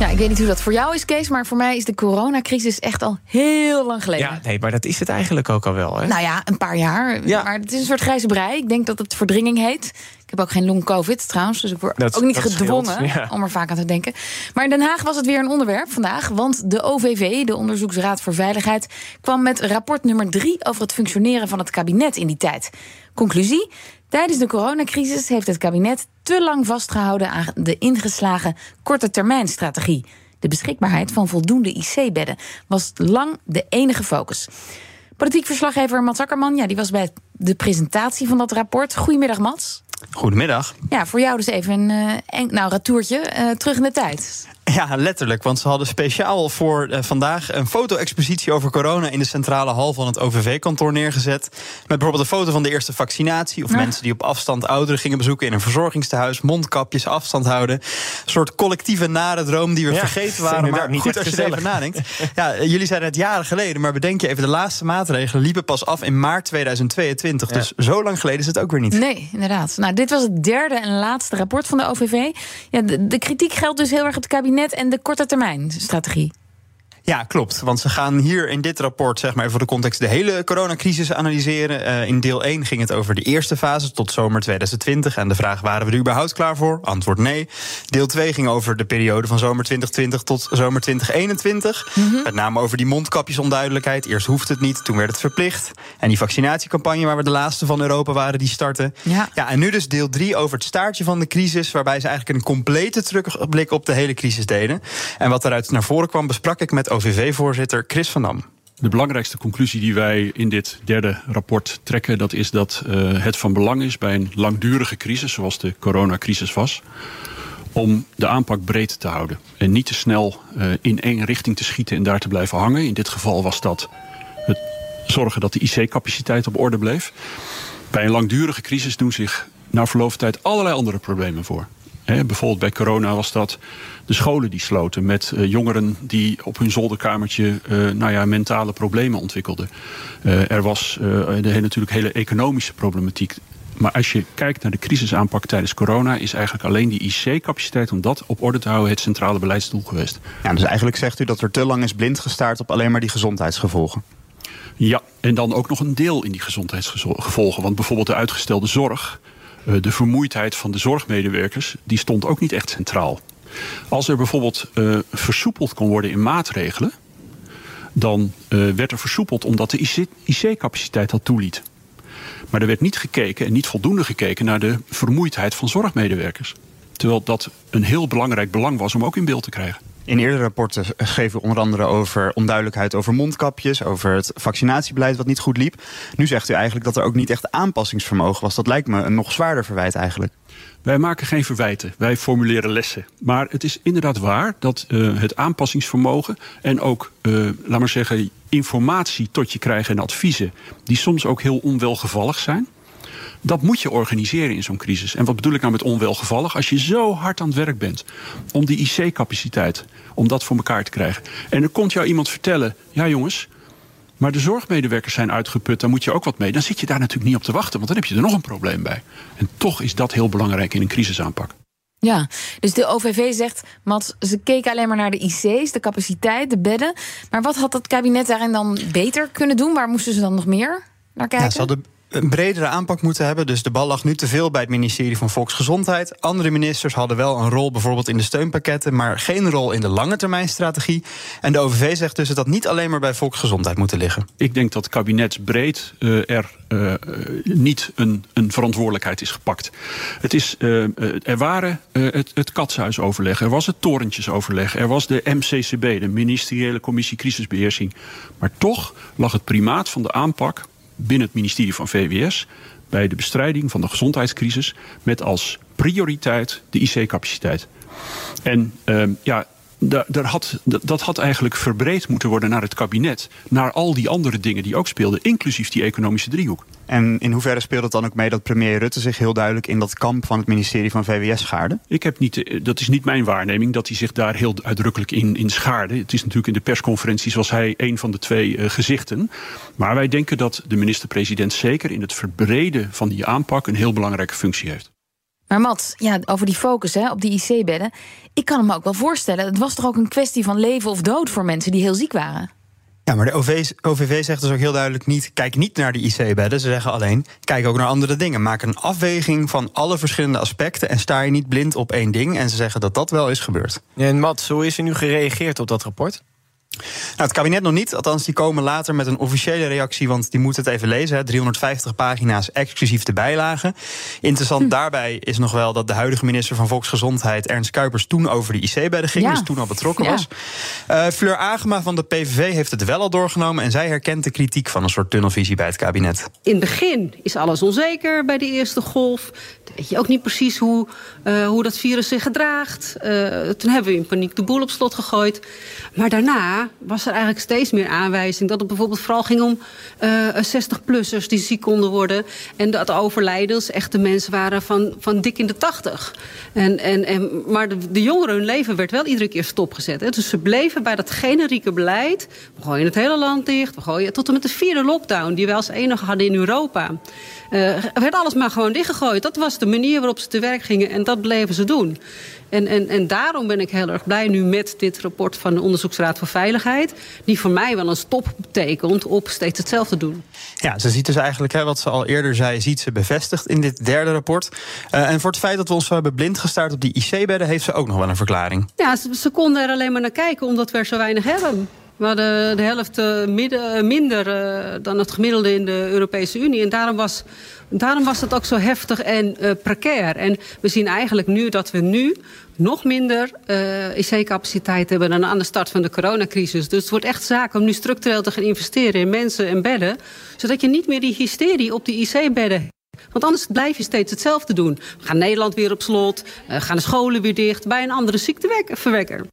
Ja, ik weet niet hoe dat voor jou is, Kees, maar voor mij is de coronacrisis echt al heel lang geleden. Ja, nee, maar dat is het eigenlijk ook al wel. Hè? Nou ja, een paar jaar. Ja. Maar het is een soort grijze brei. Ik denk dat het verdringing heet. Ik heb ook geen long-covid trouwens, dus ik word Dat- ook niet scheelt, gedwongen ja. om er vaak aan te denken. Maar in Den Haag was het weer een onderwerp vandaag, want de OVV, de Onderzoeksraad voor Veiligheid, kwam met rapport nummer drie over het functioneren van het kabinet in die tijd. Conclusie: tijdens de coronacrisis heeft het kabinet te lang vastgehouden aan de ingeslagen korte termijnstrategie. De beschikbaarheid van voldoende IC-bedden was lang de enige focus. Politiek verslaggever Mats Akkerman, ja, die was bij de presentatie van dat rapport. Goedemiddag, Mats. Goedemiddag. Ja, voor jou dus even een eh, eng- nou, retourtje eh, terug in de tijd. Ja, letterlijk. Want ze hadden speciaal voor eh, vandaag een foto-expositie over corona in de centrale hal van het OVV-kantoor neergezet. Met bijvoorbeeld een foto van de eerste vaccinatie. Of Ja. mensen die op afstand ouderen gingen bezoeken in een verzorgingstehuis. Mondkapjes, afstand houden. Een soort collectieve nare droom die we Ja, vergeten waren. Maar niet goed als je er even gezellig. nadenkt. Ja, jullie zeiden het jaren geleden. Maar bedenk je even, de laatste maatregelen liepen pas af in maart 2022. Dus zo lang geleden is het ook weer niet. Nee, inderdaad. Nou, dit was het derde en laatste rapport van de OVV. Ja, de, de kritiek geldt dus heel erg op het kabinet en de korte termijn strategie. Ja, klopt. Want ze gaan hier in dit rapport, zeg maar even voor de context, de hele coronacrisis analyseren. Eh, in deel 1 ging het over de eerste fase tot zomer 2020. En de vraag: waren we er überhaupt klaar voor? Antwoord nee. Deel 2 ging over de periode van zomer 2020 tot zomer 2021. Met name over die mondkapjesonduidelijkheid. Eerst hoeft het niet, toen werd het verplicht. En die vaccinatiecampagne, waar we de laatste van Europa waren, die startte. Ja. Ja, en nu dus deel 3 over het staartje van de crisis, waarbij ze eigenlijk een complete terugblik op de hele crisis deden. En wat daaruit naar voren kwam, besprak ik met OVV-voorzitter Chris van Dam. De belangrijkste conclusie die wij in dit derde rapport trekken, dat is dat eh, het van belang is bij een langdurige crisis, zoals de coronacrisis was, om de aanpak breed te houden. En niet te snel eh, in één richting te schieten en daar te blijven hangen. In dit geval was dat het zorgen dat de IC-capaciteit op orde bleef. Bij een langdurige crisis doen zich na verloop van tijd allerlei andere problemen voor. Bijvoorbeeld bij corona was dat de scholen die sloten met eh, jongeren die op hun zolderkamertje eh, nou ja, mentale problemen ontwikkelden. Eh, er was de hele, natuurlijk hele economische problematiek. Maar als je kijkt naar de crisisaanpak tijdens corona, is eigenlijk alleen die IC-capaciteit om dat op orde te houden het centrale beleidsdoel geweest. Ja, dus eigenlijk zegt u dat er te lang is blind gestaard op alleen maar die gezondheidsgevolgen. Ja, en dan ook nog een deel in die gezondheidsgevolgen. Want bijvoorbeeld de uitgestelde zorg, de vermoeidheid van de zorgmedewerkers, die stond ook niet echt centraal. Als er bijvoorbeeld eh, versoepeld kon worden in maatregelen, dan eh, werd er versoepeld omdat de IC IC-capaciteit dat toeliet. Maar er werd niet gekeken en niet voldoende gekeken naar de vermoeidheid van zorgmedewerkers. Terwijl dat een heel belangrijk belang was om ook in beeld te krijgen. In eerdere rapporten geven we onder andere over onduidelijkheid over mondkapjes, over het vaccinatiebeleid wat niet goed liep. Nu zegt u eigenlijk dat er ook niet echt aanpassingsvermogen was. Dat lijkt me een nog zwaarder verwijt eigenlijk. Wij maken geen verwijten, wij formuleren lessen. Maar het is inderdaad waar dat eh, het aanpassingsvermogen en ook, eh, laat maar zeggen, informatie tot je krijgen en adviezen, die soms ook heel onwelgevallig zijn. Dat moet je organiseren in zo'n crisis. En wat bedoel ik nou met onwelgevallig? Als je zo hard aan het werk bent om die IC-capaciteit, om dat voor elkaar te krijgen. En dan komt jou iemand vertellen, ja jongens, maar de zorgmedewerkers zijn uitgeput, daar moet je ook wat mee. Dan zit je daar natuurlijk niet op te wachten, want dan heb je er nog een probleem bij. En toch is dat heel belangrijk in een crisisaanpak. Ja, dus de OVV zegt, Mats, ze keken alleen maar naar de IC's, de capaciteit, de bedden. Maar wat had het kabinet daarin dan beter kunnen doen? Waar moesten ze dan nog meer naar kijken? Ja, ze hadden een bredere aanpak moeten hebben. Dus de bal lag nu te veel bij het ministerie van Volksgezondheid. Andere ministers hadden wel een rol bijvoorbeeld in de steunpakketten, maar geen rol in de lange termijn strategie. En de OVV zegt dus dat dat niet alleen maar bij Volksgezondheid moet liggen. Ik denk dat kabinetsbreed uh, er uh, niet een, een, verantwoordelijkheid is gepakt. Het is, uh, er waren het, het katshuisoverleg, er was het torentjesoverleg, er was de MCCB, de Ministeriële Commissie Crisisbeheersing. Maar toch lag het primaat van de aanpak binnen het ministerie van VWS bij de bestrijding van de gezondheidscrisis met als prioriteit de IC-capaciteit. En uh, ja, daar, daar had, dat had eigenlijk verbreed moeten worden naar het kabinet. Naar al die andere dingen die ook speelden, inclusief die economische driehoek. En in hoeverre speelt het dan ook mee dat premier Rutte zich heel duidelijk in dat kamp van het ministerie van VWS schaarde? Ik heb niet, eh, dat is niet mijn waarneming dat hij zich daar heel uitdrukkelijk in, in schaarde. Het is natuurlijk in de persconferenties was hij een van de twee uh, gezichten. Maar wij denken dat de minister-president zeker in het verbreden van die aanpak een heel belangrijke functie heeft. Maar Mat, ja, over die focus hè, op die IC-bedden. Ik kan me ook wel voorstellen, het was toch ook een kwestie van leven of dood voor mensen die heel ziek waren? Ja, maar de OV, OVV zegt dus ook heel duidelijk niet... kijk niet naar de IC-bedden. Ze zeggen alleen, kijk ook naar andere dingen. Maak een afweging van alle verschillende aspecten... en sta je niet blind op één ding. En ze zeggen dat dat wel is gebeurd. en Mats, hoe is er nu gereageerd op dat rapport? Nou, het kabinet nog niet. Althans, die komen later met een officiële reactie. Want die moet het even lezen. Hè. 350 pagina's exclusief de bijlagen. Interessant hm. daarbij is nog wel dat de huidige minister van Volksgezondheid, Ernst Kuipers, toen over de IC-bedden ging. Dus toen al betrokken was. Uh, Fleur Agema van de PVV heeft het wel al doorgenomen. En zij herkent de kritiek van een soort tunnelvisie bij het kabinet. In het begin is alles onzeker bij de eerste golf. Dan weet je ook niet precies hoe, uh, hoe dat virus zich gedraagt. Uh, toen hebben we in paniek de boel op slot gegooid. Maar daarna was er eigenlijk steeds meer aanwijzing... dat het bijvoorbeeld vooral ging om uh, eh, 60-plussers die ziek konden worden... en dat overlijdens echt de mensen waren van, van dik in de 80. En, en, en, maar de, de jongeren, hun leven werd wel iedere keer stopgezet. Hè. Dus ze bleven bij dat generieke beleid. We gooien het hele land dicht. We gooien tot en met de vierde lockdown... die we als enige hadden in Europa. Uh, werd alles maar gewoon dichtgegooid. Dat was de manier waarop ze te werk gingen en dat bleven ze doen. En, en, en daarom ben ik heel erg blij nu met dit rapport van de Onderzoeksraad voor Veiligheid. Die voor mij wel een stop betekent op steeds hetzelfde doen. Ja, ze ziet dus eigenlijk, hè, wat ze al eerder zei, ziet ze bevestigd in dit derde rapport. Uh, en voor het feit dat we ons zo hebben blind gestaard op die IC-bedden, heeft ze ook nog wel een verklaring. Ja, ze, ze konden er alleen maar naar kijken omdat we er zo weinig hebben. Hadden de helft uh, midden, minder uh, dan het gemiddelde in de Europese Unie. En daarom was, daarom was het ook zo heftig en precair. En we zien eigenlijk nu dat we nu nog minder IC-capaciteit hebben dan aan de start van de coronacrisis. Dus het wordt echt zaak om nu structureel te gaan investeren in mensen en bedden. Zodat je niet meer die hysterie op die IC-bedden want anders blijf je steeds hetzelfde doen. We gaan Nederland weer op slot, gaan de scholen weer dicht bij een andere ziekteverwekker.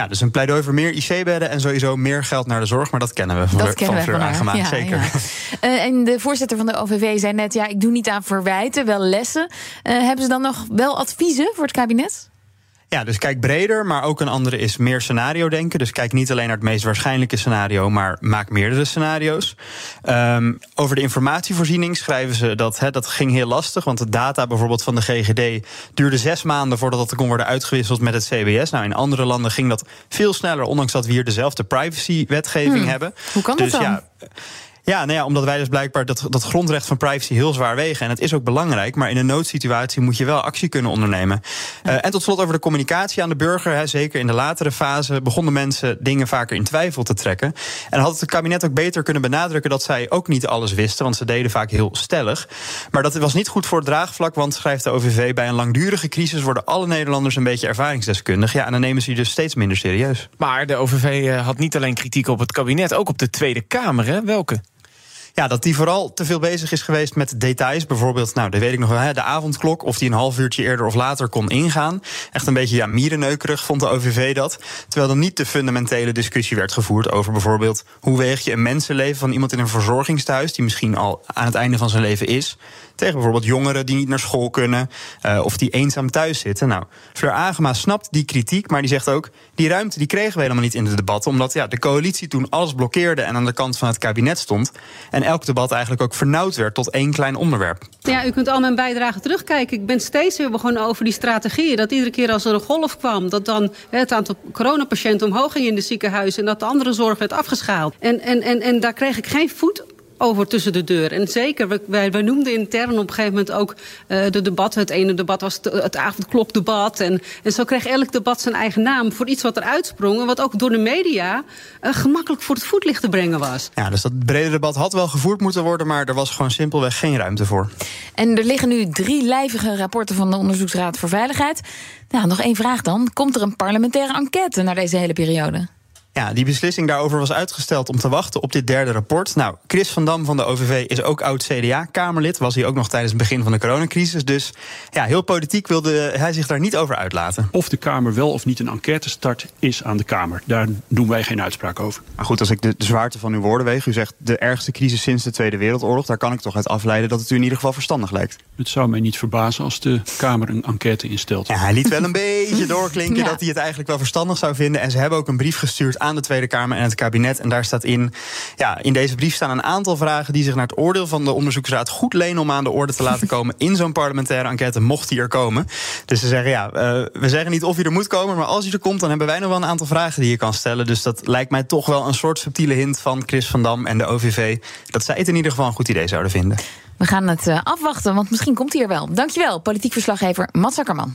Ja, dus een pleidooi voor meer IC-bedden en sowieso meer geld naar de zorg. Maar dat kennen we van, dat kennen van aangemaakt, ja, zeker. Ja. Uh, en de voorzitter van de OVV zei net... ja, ik doe niet aan verwijten, wel lessen. Uh, hebben ze dan nog wel adviezen voor het kabinet? Ja, dus kijk breder, maar ook een andere is meer scenario denken. Dus kijk niet alleen naar het meest waarschijnlijke scenario, maar maak meerdere scenario's. Um, over de informatievoorziening schrijven ze dat hè, dat ging heel lastig. Want de data bijvoorbeeld van de GGD duurde zes maanden voordat dat kon worden uitgewisseld met het CBS. Nou, in andere landen ging dat veel sneller, ondanks dat we hier dezelfde privacy-wetgeving hmm. hebben. Hoe kan dus, dat dan? Ja, ja, nou ja, omdat wij dus blijkbaar dat, dat grondrecht van privacy heel zwaar wegen. En het is ook belangrijk, maar in een noodsituatie moet je wel actie kunnen ondernemen. Ja. Uh, en tot slot over de communicatie aan de burger. Hè, zeker in de latere fase begonnen mensen dingen vaker in twijfel te trekken. En had het kabinet ook beter kunnen benadrukken dat zij ook niet alles wisten, want ze deden vaak heel stellig. Maar dat was niet goed voor het draagvlak, want schrijft de OVV, bij een langdurige crisis worden alle Nederlanders een beetje ervaringsdeskundig. Ja, en dan nemen ze je dus steeds minder serieus. Maar de OVV eh, had niet alleen kritiek op het kabinet, ook op de Tweede Kamer. Hè? Welke? Ja, dat die vooral te veel bezig is geweest met details. Bijvoorbeeld, nou, dat weet ik nog wel, de avondklok. Of die een half uurtje eerder of later kon ingaan. Echt een beetje ja, mierenneukerig vond de OVV dat. Terwijl er niet de fundamentele discussie werd gevoerd over bijvoorbeeld... hoe weeg je een mensenleven van iemand in een verzorgingstehuis... die misschien al aan het einde van zijn leven is... tegen bijvoorbeeld jongeren die niet naar school kunnen... Uh, of die eenzaam thuis zitten. Nou, Fleur Agema snapt die kritiek, maar die zegt ook... die ruimte die kregen we helemaal niet in de debatten... omdat ja, de coalitie toen alles blokkeerde en aan de kant van het kabinet stond... En elk debat eigenlijk ook vernauwd werd tot één klein onderwerp. Ja, u kunt al mijn bijdragen terugkijken. Ik ben steeds weer begonnen over die strategieën. Dat iedere keer als er een golf kwam, dat dan het aantal coronapatiënten omhoog ging in de ziekenhuizen en dat de andere zorg werd afgeschaald. En, en, en, en daar kreeg ik geen voet over tussen de deur. En zeker, wij, wij noemden intern op een gegeven moment ook uh, de debatten. Het ene debat was het, het avondklokdebat. En, en zo kreeg elk debat zijn eigen naam voor iets wat er uitsprong... en wat ook door de media uh, gemakkelijk voor het voetlicht te brengen was. Ja, dus dat brede debat had wel gevoerd moeten worden... maar er was gewoon simpelweg geen ruimte voor. En er liggen nu drie lijvige rapporten van de Onderzoeksraad voor Veiligheid. Nou, nog één vraag dan. Komt er een parlementaire enquête naar deze hele periode? Ja, die beslissing daarover was uitgesteld om te wachten op dit derde rapport. Nou, Chris van Dam van de OVV is ook oud CDA-Kamerlid. Was hij ook nog tijdens het begin van de coronacrisis. Dus ja, heel politiek wilde hij zich daar niet over uitlaten. Of de Kamer wel of niet een enquête start, is aan de Kamer. Daar doen wij geen uitspraak over. Maar goed, als ik de, de zwaarte van uw woorden weeg... u zegt de ergste crisis sinds de Tweede Wereldoorlog... daar kan ik toch uit afleiden dat het u in ieder geval verstandig lijkt. Het zou mij niet verbazen als de Kamer een enquête instelt. Ja, hij liet wel een beetje doorklinken dat hij het eigenlijk wel verstandig zou vinden. En ze hebben ook een brief gestuurd aan de Tweede Kamer en het kabinet. En daar staat in, ja, in deze brief staan een aantal vragen... die zich naar het oordeel van de onderzoeksraad goed lenen... om aan de orde te laten komen in zo'n parlementaire enquête, mocht die er komen. Dus ze zeggen, ja, uh, we zeggen niet of hij er moet komen... maar als hij er komt, dan hebben wij nog wel een aantal vragen die je kan stellen. Dus dat lijkt mij toch wel een soort subtiele hint van Chris van Dam en de OVV... dat zij het in ieder geval een goed idee zouden vinden. We gaan het uh, afwachten, want misschien komt hij er wel. Dankjewel, politiek verslaggever Mats Akkerman.